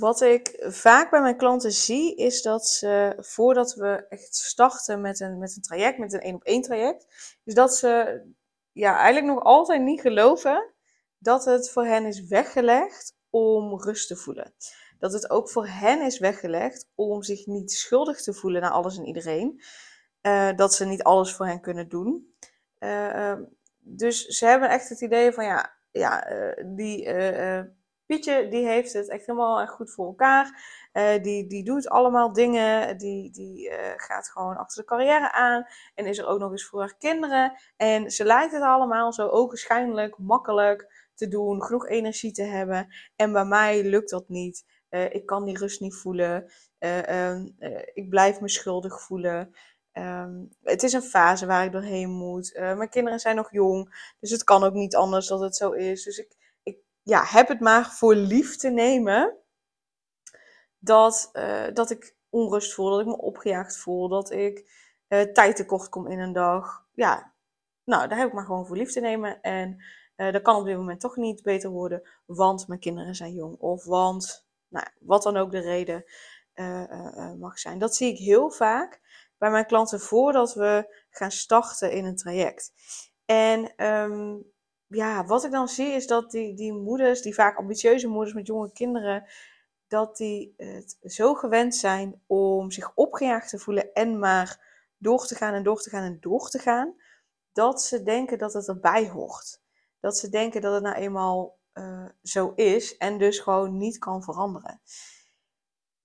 Wat ik vaak bij mijn klanten zie, is dat ze voordat we echt starten met een, met een traject, met een één op één traject, is dat ze ja, eigenlijk nog altijd niet geloven dat het voor hen is weggelegd om rust te voelen. Dat het ook voor hen is weggelegd om zich niet schuldig te voelen naar alles en iedereen. Uh, dat ze niet alles voor hen kunnen doen. Uh, dus ze hebben echt het idee van ja, ja uh, die Pietje, die heeft het echt helemaal goed voor elkaar. Uh, die, die doet allemaal dingen. Die, die uh, gaat gewoon achter de carrière aan. En is er ook nog eens voor haar kinderen. En ze lijkt het allemaal zo ogenschijnlijk makkelijk te doen. Genoeg energie te hebben. En bij mij lukt dat niet. Uh, ik kan die rust niet voelen. Ehm, ik blijf me schuldig voelen. Um, het is een fase waar ik doorheen moet. mijn kinderen zijn nog jong. Dus het kan ook niet anders dat het zo is. Dus ik ja, heb het maar voor lief te nemen dat, uh, dat ik onrust voel, dat ik me opgejaagd voel, dat ik uh, tijd tekort kom in een dag. Ja, nou, daar heb ik maar gewoon voor lief te nemen. En uh, dat kan op dit moment toch niet beter worden, want mijn kinderen zijn jong. Of want, nou, wat dan ook de reden mag zijn. Dat zie ik heel vaak bij mijn klanten voordat we gaan starten in een traject. En um, ja, wat ik dan zie is dat die, die moeders, die vaak ambitieuze moeders met jonge kinderen, dat die het zo gewend zijn om zich opgejaagd te voelen en maar door te gaan en door te gaan en door te gaan, dat ze denken dat het erbij hoort. Dat ze denken dat het nou eenmaal uh, zo is en dus gewoon niet kan veranderen.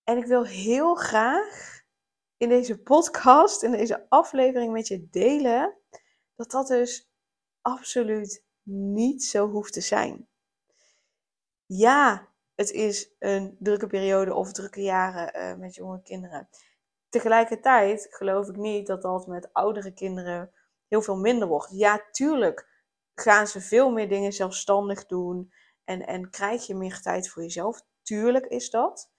En ik wil heel graag in deze podcast, in deze aflevering met je delen, dat dat dus absoluut niet zo hoeft te zijn. Ja, het is een drukke periode of drukke jaren uh, met jonge kinderen. Tegelijkertijd geloof ik niet dat dat met oudere kinderen heel veel minder wordt. Ja, tuurlijk gaan ze veel meer dingen zelfstandig doen en, en krijg je meer tijd voor jezelf. Tuurlijk is dat,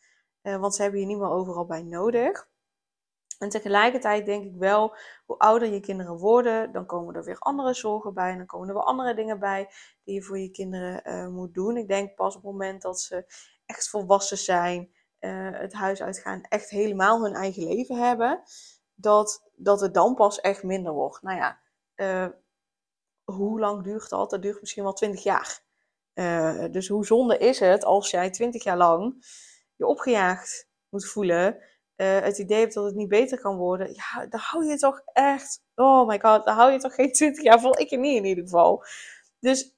uh, want ze hebben je niet meer overal bij nodig. En tegelijkertijd denk ik wel, hoe ouder je kinderen worden, dan komen er weer andere zorgen bij. En dan komen er weer andere dingen bij die je voor je kinderen uh, moet doen. Ik denk pas op het moment dat ze echt volwassen zijn, uh, het huis uitgaan, echt helemaal hun eigen leven hebben, dat, dat het dan pas echt minder wordt. Nou ja, uh, hoe lang duurt dat? Dat duurt misschien wel 20 jaar. dus hoe zonde is het als jij 20 jaar lang je opgejaagd moet voelen uh, het idee hebt dat het niet beter kan worden, ja, dan hou je toch echt, oh my god, dan hou je toch geen 20 jaar vol. Ik niet in ieder geval. Dus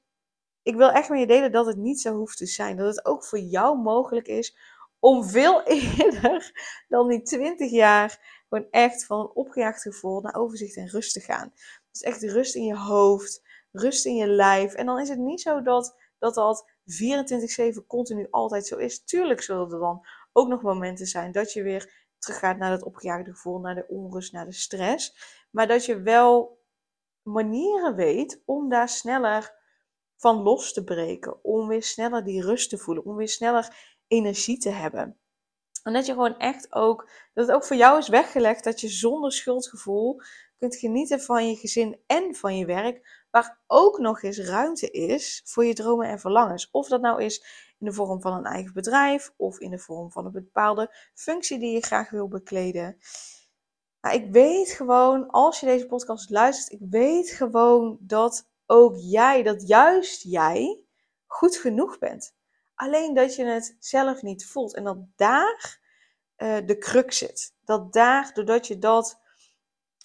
ik wil echt met je delen dat het niet zo hoeft te zijn. Dat het ook voor jou mogelijk is om veel eerder dan die 20 jaar gewoon echt van een opgejaagd gevoel naar overzicht en rust te gaan. Dus echt rust in je hoofd, rust in je lijf. En dan is het niet zo dat dat, dat 24-7 continu altijd zo is. Tuurlijk zullen er dan ook nog momenten zijn dat je weer teruggaat naar dat opgejaagde gevoel, naar de onrust, naar de stress. Maar dat je wel manieren weet om daar sneller van los te breken. Om weer sneller die rust te voelen. Om weer sneller energie te hebben. En dat je gewoon echt ook, dat het ook voor jou is weggelegd dat je zonder schuldgevoel kunt genieten van je gezin en van je werk. Waar ook nog eens ruimte is voor je dromen en verlangens. Of dat nou is in de vorm van een eigen bedrijf of in de vorm van een bepaalde functie die je graag wil bekleden. Maar ik weet gewoon, als je deze podcast luistert, ik weet gewoon dat ook jij, dat juist jij, goed genoeg bent. Alleen dat je het zelf niet voelt en dat daar uh, de crux zit. Dat daar, doordat je dat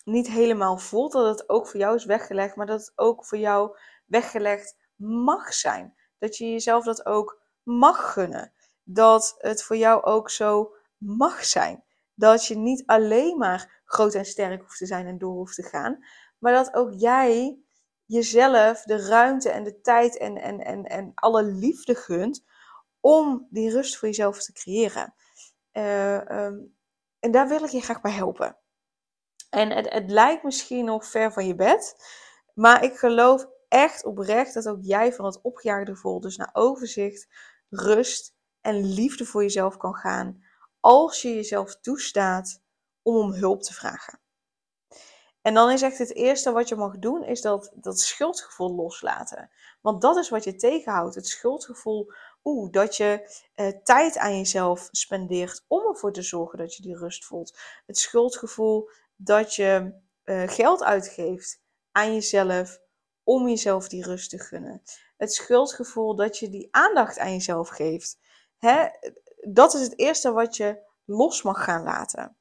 niet helemaal voelt, dat het ook voor jou is weggelegd, maar dat het ook voor jou weggelegd mag zijn. Dat je jezelf dat ook mag gunnen. Dat het voor jou ook zo mag zijn. Dat je niet alleen maar groot en sterk hoeft te zijn en door hoeft te gaan. Maar dat ook jij jezelf de ruimte en de tijd en, en, en, en alle liefde gunt om die rust voor jezelf te creëren. Eh, ehm, en daar wil ik je graag bij helpen. En het, het lijkt misschien nog ver van je bed, maar ik geloof echt oprecht dat ook jij van het opgejaagde gevoel, dus naar overzicht, rust en liefde voor jezelf kan gaan. Als je jezelf toestaat om om hulp te vragen. En dan is echt het eerste wat je mag doen, is dat, dat schuldgevoel loslaten. Want dat is wat je tegenhoudt. Het schuldgevoel, oeh, dat je eh, tijd aan jezelf spendeert om ervoor te zorgen dat je die rust voelt. Het schuldgevoel dat je uh, geld uitgeeft aan jezelf om jezelf die rust te gunnen. Het schuldgevoel dat je die aandacht aan jezelf geeft. Hè? Dat is het eerste wat je los mag gaan laten.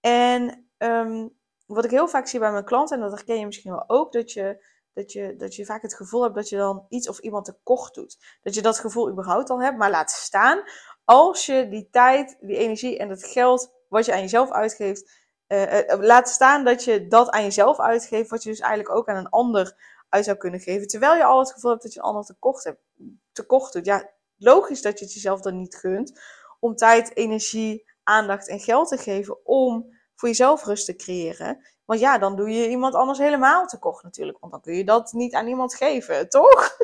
En um, wat ik heel vaak zie bij mijn klanten, en dat herken je misschien wel ook, dat je, dat, je, dat je vaak het gevoel hebt dat je dan iets of iemand tekort doet. Dat je dat gevoel überhaupt al hebt, maar laat staan als je die tijd, die energie en het geld wat je aan jezelf uitgeeft, uh, laat staan dat je dat aan jezelf uitgeeft, wat je dus eigenlijk ook aan een ander uit zou kunnen geven. Terwijl je al het gevoel hebt dat je een ander tekort, hebt, tekort doet. Ja, logisch dat je het jezelf dan niet gunt om tijd, energie, aandacht en geld te geven om voor jezelf rust te creëren. Want ja, dan doe je iemand anders helemaal tekort natuurlijk. Want dan kun je dat niet aan iemand geven, toch?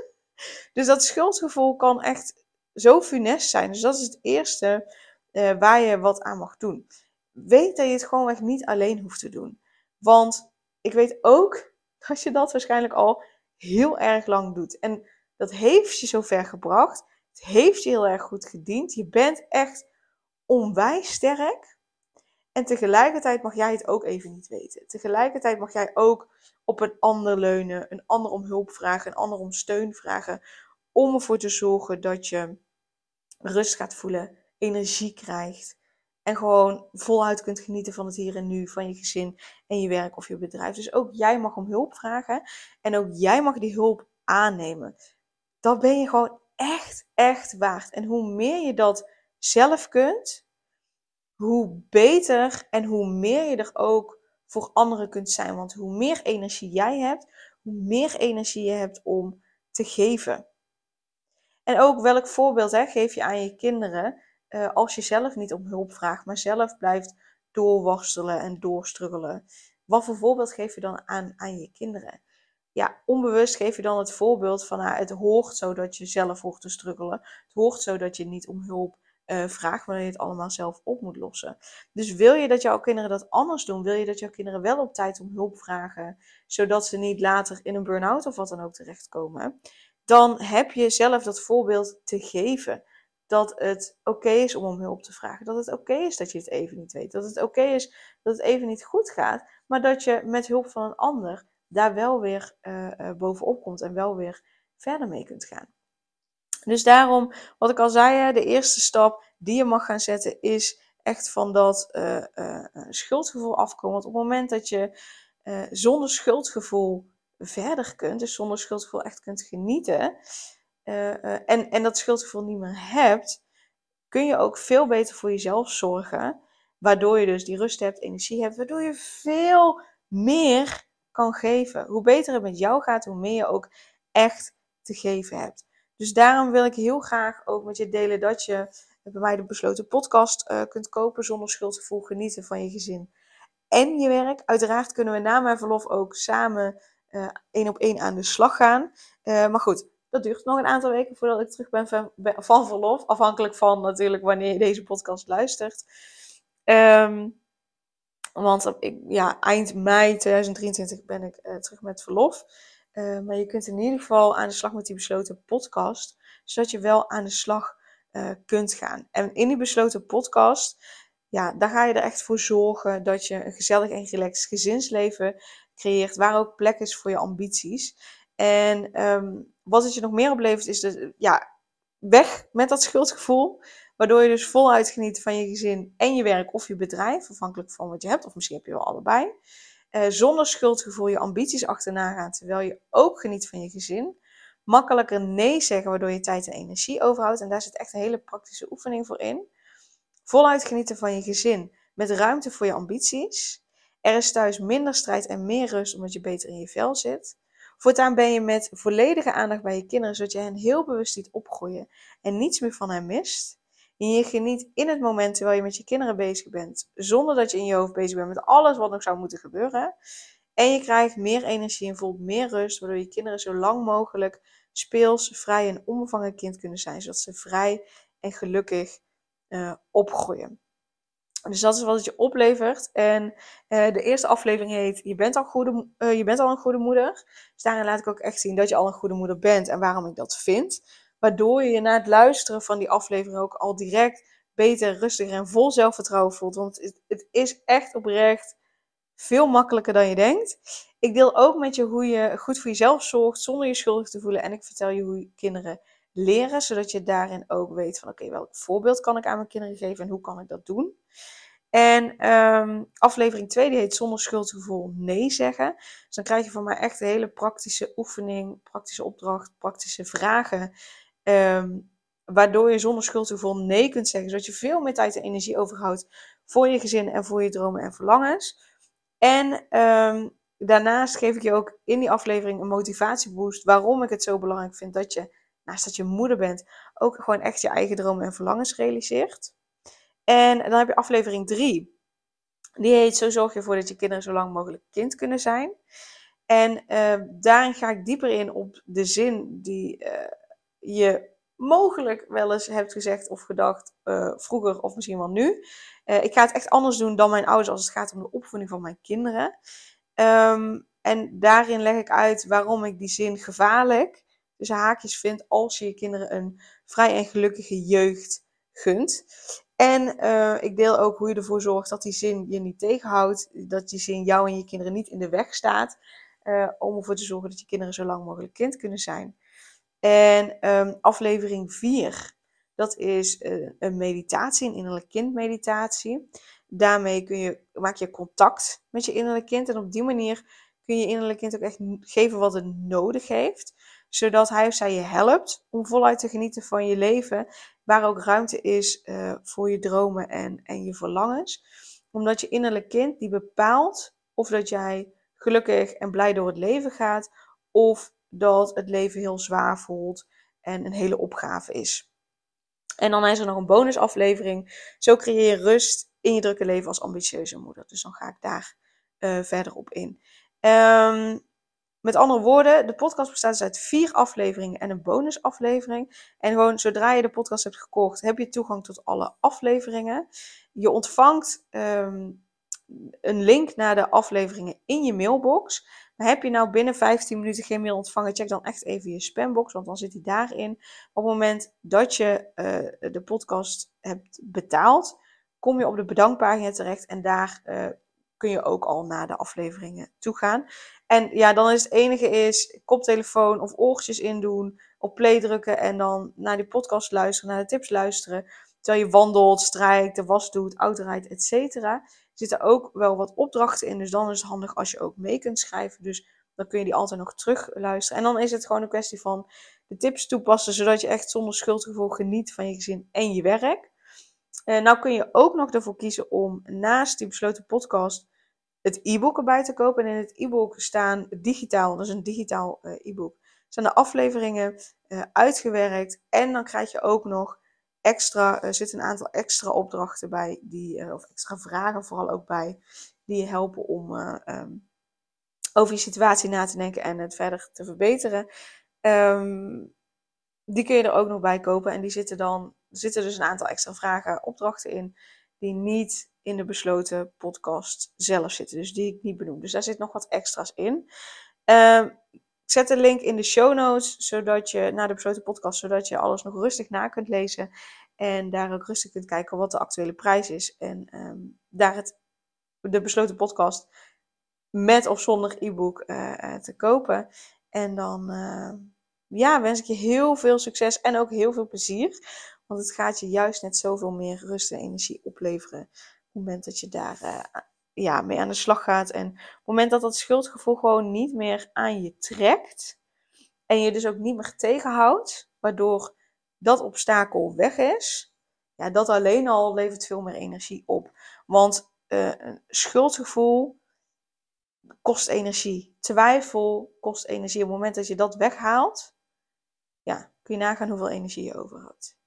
Dus dat schuldgevoel kan echt zo funest zijn. Dus dat is het eerste uh, waar je wat aan mag doen. Weet dat je het gewoon echt niet alleen hoeft te doen. Want ik weet ook dat je dat waarschijnlijk al heel erg lang doet. En dat heeft je zover gebracht. Het heeft je heel erg goed gediend. Je bent echt onwijs sterk. En tegelijkertijd mag jij het ook even niet weten. Tegelijkertijd mag jij ook op een ander leunen, een ander om hulp vragen, een ander om steun vragen. Om ervoor te zorgen dat je rust gaat voelen, energie krijgt. En gewoon voluit kunt genieten van het hier en nu, van je gezin en je werk of je bedrijf. Dus ook jij mag om hulp vragen. En ook jij mag die hulp aannemen. Dat ben je gewoon echt, echt waard. En hoe meer je dat zelf kunt, hoe beter en hoe meer je er ook voor anderen kunt zijn. Want hoe meer energie jij hebt, hoe meer energie je hebt om te geven. En ook welk voorbeeld hè, geef je aan je kinderen uh, als je zelf niet om hulp vraagt, maar zelf blijft doorworstelen en doorstruggelen. Wat voor voorbeeld geef je dan aan, aan je kinderen? Ja, onbewust geef je dan het voorbeeld van nou, het hoort zo dat je zelf hoort te struggelen. Het hoort zo dat je niet om hulp uh, vraag wanneer je het allemaal zelf op moet lossen. Dus wil je dat jouw kinderen dat anders doen? Wil je dat jouw kinderen wel op tijd om hulp vragen, zodat ze niet later in een burn-out of wat dan ook terechtkomen? Dan heb je zelf dat voorbeeld te geven. Dat het oké is om om hulp te vragen. Dat het oké is dat je het even niet weet. Dat het oké is dat het even niet goed gaat. Maar dat je met hulp van een ander daar wel weer uh, bovenop komt en wel weer verder mee kunt gaan. Dus daarom, wat ik al zei, de eerste stap die je mag gaan zetten is echt van dat uh, uh, schuldgevoel afkomen. Want op het moment dat je zonder schuldgevoel verder kunt, dus zonder schuldgevoel echt kunt genieten, en, en dat schuldgevoel niet meer hebt, kun je ook veel beter voor jezelf zorgen. Waardoor je dus die rust hebt, energie hebt, waardoor je veel meer kan geven. Hoe beter het met jou gaat, hoe meer je ook echt te geven hebt. Dus daarom wil ik heel graag ook met je delen dat je bij mij de besloten podcast uh, kunt kopen zonder schuldgevoel genieten van je gezin en je werk. Uiteraard kunnen we na mijn verlof ook samen uh, één op één aan de slag gaan. Uh, maar goed, dat duurt nog een aantal weken voordat ik terug ben van, verlof. Afhankelijk van natuurlijk wanneer je deze podcast luistert. Um, want ik, ja, eind mei 2023 ben ik terug met verlof. Uh, maar je kunt in ieder geval aan de slag met die besloten podcast, zodat je wel aan de slag uh, kunt gaan. En in die besloten podcast, ja, daar ga je er echt voor zorgen dat je een gezellig en relaxed gezinsleven creëert, waar ook plek is voor je ambities. En um, wat het je nog meer oplevert, is de, ja, weg met dat schuldgevoel. Waardoor je dus voluit geniet van je gezin en je werk of je bedrijf, afhankelijk van wat je hebt, of misschien heb je wel allebei. Uh, zonder schuldgevoel je ambities achterna gaan, terwijl je ook geniet van je gezin. Makkelijker nee zeggen, waardoor je tijd en energie overhoudt. En daar zit echt een hele praktische oefening voor in. Voluit genieten van je gezin, met ruimte voor je ambities. Er is thuis minder strijd en meer rust, omdat je beter in je vel zit. Voortaan ben je met volledige aandacht bij je kinderen, zodat je hen heel bewust ziet opgroeien en niets meer van hen mist. En je geniet in het moment terwijl je met je kinderen bezig bent, zonder dat je in je hoofd bezig bent met alles wat nog zou moeten gebeuren. En je krijgt meer energie en voelt meer rust, waardoor je kinderen zo lang mogelijk speels, vrij en onbevangen kind kunnen zijn, zodat ze vrij en gelukkig uh, opgroeien. Dus dat is wat het je oplevert. En uh, de eerste aflevering heet je bent, al goede, uh, je bent al een goede moeder. Dus daarin laat ik ook echt zien dat je al een goede moeder bent en waarom ik dat vind. Waardoor je na het luisteren van die aflevering ook al direct beter, rustiger en vol zelfvertrouwen voelt. Want het, het is echt oprecht veel makkelijker dan je denkt. Ik deel ook met je hoe je goed voor jezelf zorgt zonder je schuldig te voelen. En ik vertel je hoe je kinderen leren, zodat je daarin ook weet van oké, welk voorbeeld kan ik aan mijn kinderen geven en hoe kan ik dat doen. En um, aflevering 2 die heet Zonder schuldgevoel nee zeggen. Dus dan krijg je van mij echt een hele praktische oefening, praktische opdracht, praktische vragen. Um, waardoor je zonder schuldgevoel nee kunt zeggen. Zodat je veel meer tijd en energie overhoudt voor je gezin en voor je dromen en verlangens. En um, daarnaast geef ik je ook in die aflevering een motivatieboost. Waarom ik het zo belangrijk vind dat je, naast dat je moeder bent, ook gewoon echt je eigen dromen en verlangens realiseert. En dan heb je aflevering 3. Die heet Zo zorg je ervoor dat je kinderen zo lang mogelijk kind kunnen zijn. En uh, daarin ga ik dieper in op de zin die uh, je mogelijk wel eens hebt gezegd of gedacht uh, vroeger of misschien wel nu. ik ga het echt anders doen dan mijn ouders als het gaat om de opvoeding van mijn kinderen. Um, en daarin leg ik uit waarom ik die zin gevaarlijk, dus haakjes vind, als je je kinderen een vrij en gelukkige jeugd gunt. En uh, ik deel ook hoe je ervoor zorgt dat die zin je niet tegenhoudt. Dat die zin jou en je kinderen niet in de weg staat. Om ervoor te zorgen dat je kinderen zo lang mogelijk kind kunnen zijn. En um, aflevering 4, dat is uh, een meditatie, een innerlijk kindmeditatie. Daarmee kun je, maak je contact met je innerlijk kind. En op die manier kun je innerlijk kind ook echt geven wat het nodig heeft. Zodat hij of zij je helpt om voluit te genieten van je leven. Waar ook ruimte is uh, voor je dromen en, en je verlangens. Omdat je innerlijk kind die bepaalt of dat jij gelukkig en blij door het leven gaat. Of dat het leven heel zwaar voelt en een hele opgave is. En dan is er nog een bonusaflevering. Zo creëer je rust in je drukke leven als ambitieuze moeder. Dus dan ga ik daar uh, verder op in. Um, met andere woorden, de podcast bestaat dus uit vier afleveringen en een bonusaflevering. En gewoon zodra je de podcast hebt gekocht, heb je toegang tot alle afleveringen. Je ontvangt um, een link naar de afleveringen in je mailbox. Maar heb je nou binnen 15 minuten geen mail ontvangen, check dan echt even je spambox, want dan zit die daarin. Op het moment dat je uh, de podcast hebt betaald, kom je op de bedankpagina terecht en daar uh, kun je ook al naar de afleveringen toe gaan. En ja, dan is het enige is koptelefoon of oortjes indoen, op play drukken en dan naar die podcast luisteren, naar de tips luisteren. Terwijl je wandelt, strijkt, de was doet, autorijdt, et cetera. Er zitten ook wel wat opdrachten in, dus dan is het handig als je ook mee kunt schrijven. Dus dan kun je die altijd nog terug luisteren. En dan is het gewoon een kwestie van de tips toepassen, zodat je echt zonder schuldgevoel geniet van je gezin en je werk. Uh, nou kun je ook nog ervoor kiezen om naast die besloten podcast het e-book erbij te kopen. En in het e-book staan digitaal, dat is een digitaal uh, e-book, staan de afleveringen uh, uitgewerkt. En dan krijg je ook nog extra, er zitten een aantal extra opdrachten bij, die, of extra vragen vooral ook bij, die je helpen om um, over je situatie na te denken en het verder te verbeteren. Um, die kun je er ook nog bij kopen. En die zitten dan, er zitten dus een aantal extra vragen, opdrachten in, die niet in de besloten podcast zelf zitten. Dus die ik niet benoem. Dus daar zit nog wat extra's in. Uh, ik zet de link in de show notes, zodat je naar de besloten podcast, zodat je alles nog rustig na kunt lezen. En daar ook rustig kunt kijken wat de actuele prijs is. En um, daar het, de besloten podcast met of zonder e-book uh, te kopen. En dan uh, ja, wens ik je heel veel succes en ook heel veel plezier. Want het gaat je juist net zoveel meer rust en energie opleveren. Op het moment dat je daar uh, ja, mee aan de slag gaat. En op het moment dat dat schuldgevoel gewoon niet meer aan je trekt. En je dus ook niet meer tegenhoudt. Waardoor dat obstakel weg is. Ja, dat alleen al levert veel meer energie op. Want uh, een schuldgevoel kost energie. Twijfel kost energie. Op het moment dat je dat weghaalt, ja, kun je nagaan hoeveel energie je overhoudt.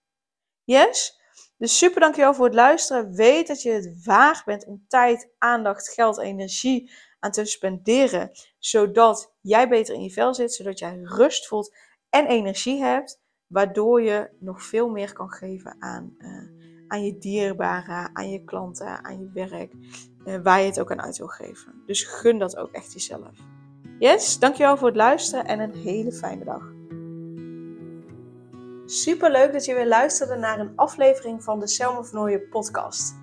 Yes? Dus super dankjewel voor het luisteren. Weet dat je het waard bent om tijd, aandacht, geld, energie aan te spenderen. Zodat jij beter in je vel zit, zodat jij rust voelt en energie hebt. Waardoor je nog veel meer kan geven aan, uh, aan je dierbaren, aan je klanten, aan je werk. Uh, waar je het ook aan uit wil geven. Dus gun dat ook echt jezelf. Yes, dankjewel voor het luisteren en een hele fijne dag. Super leuk dat je weer luisterde naar een aflevering van de Selma Vernooien podcast.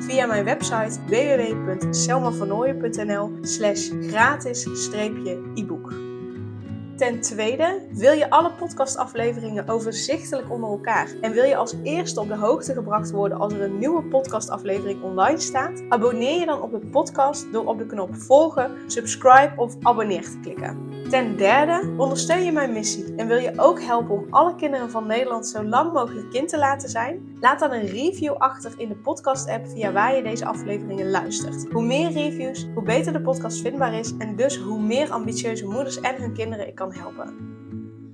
via mijn website www.selmavernooien.nl slash gratis-e-book. Ten tweede, wil je alle podcastafleveringen overzichtelijk onder elkaar en wil je als eerste op de hoogte gebracht worden als er een nieuwe podcastaflevering online staat? Abonneer je dan op de podcast door op de knop volgen, subscribe of abonneer te klikken. Ten derde, ondersteun je mijn missie en wil je ook helpen om alle kinderen van Nederland zo lang mogelijk kind te laten zijn? Laat dan een review achter in de podcast-app via waar je deze afleveringen luistert. Hoe meer reviews, hoe beter de podcast vindbaar is en dus hoe meer ambitieuze moeders en hun kinderen ik kan helpen.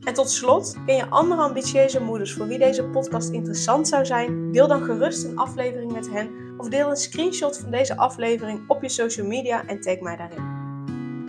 En tot slot, ken je andere ambitieuze moeders voor wie deze podcast interessant zou zijn? Deel dan gerust een aflevering met hen of deel een screenshot van deze aflevering op je social media en tag mij daarin.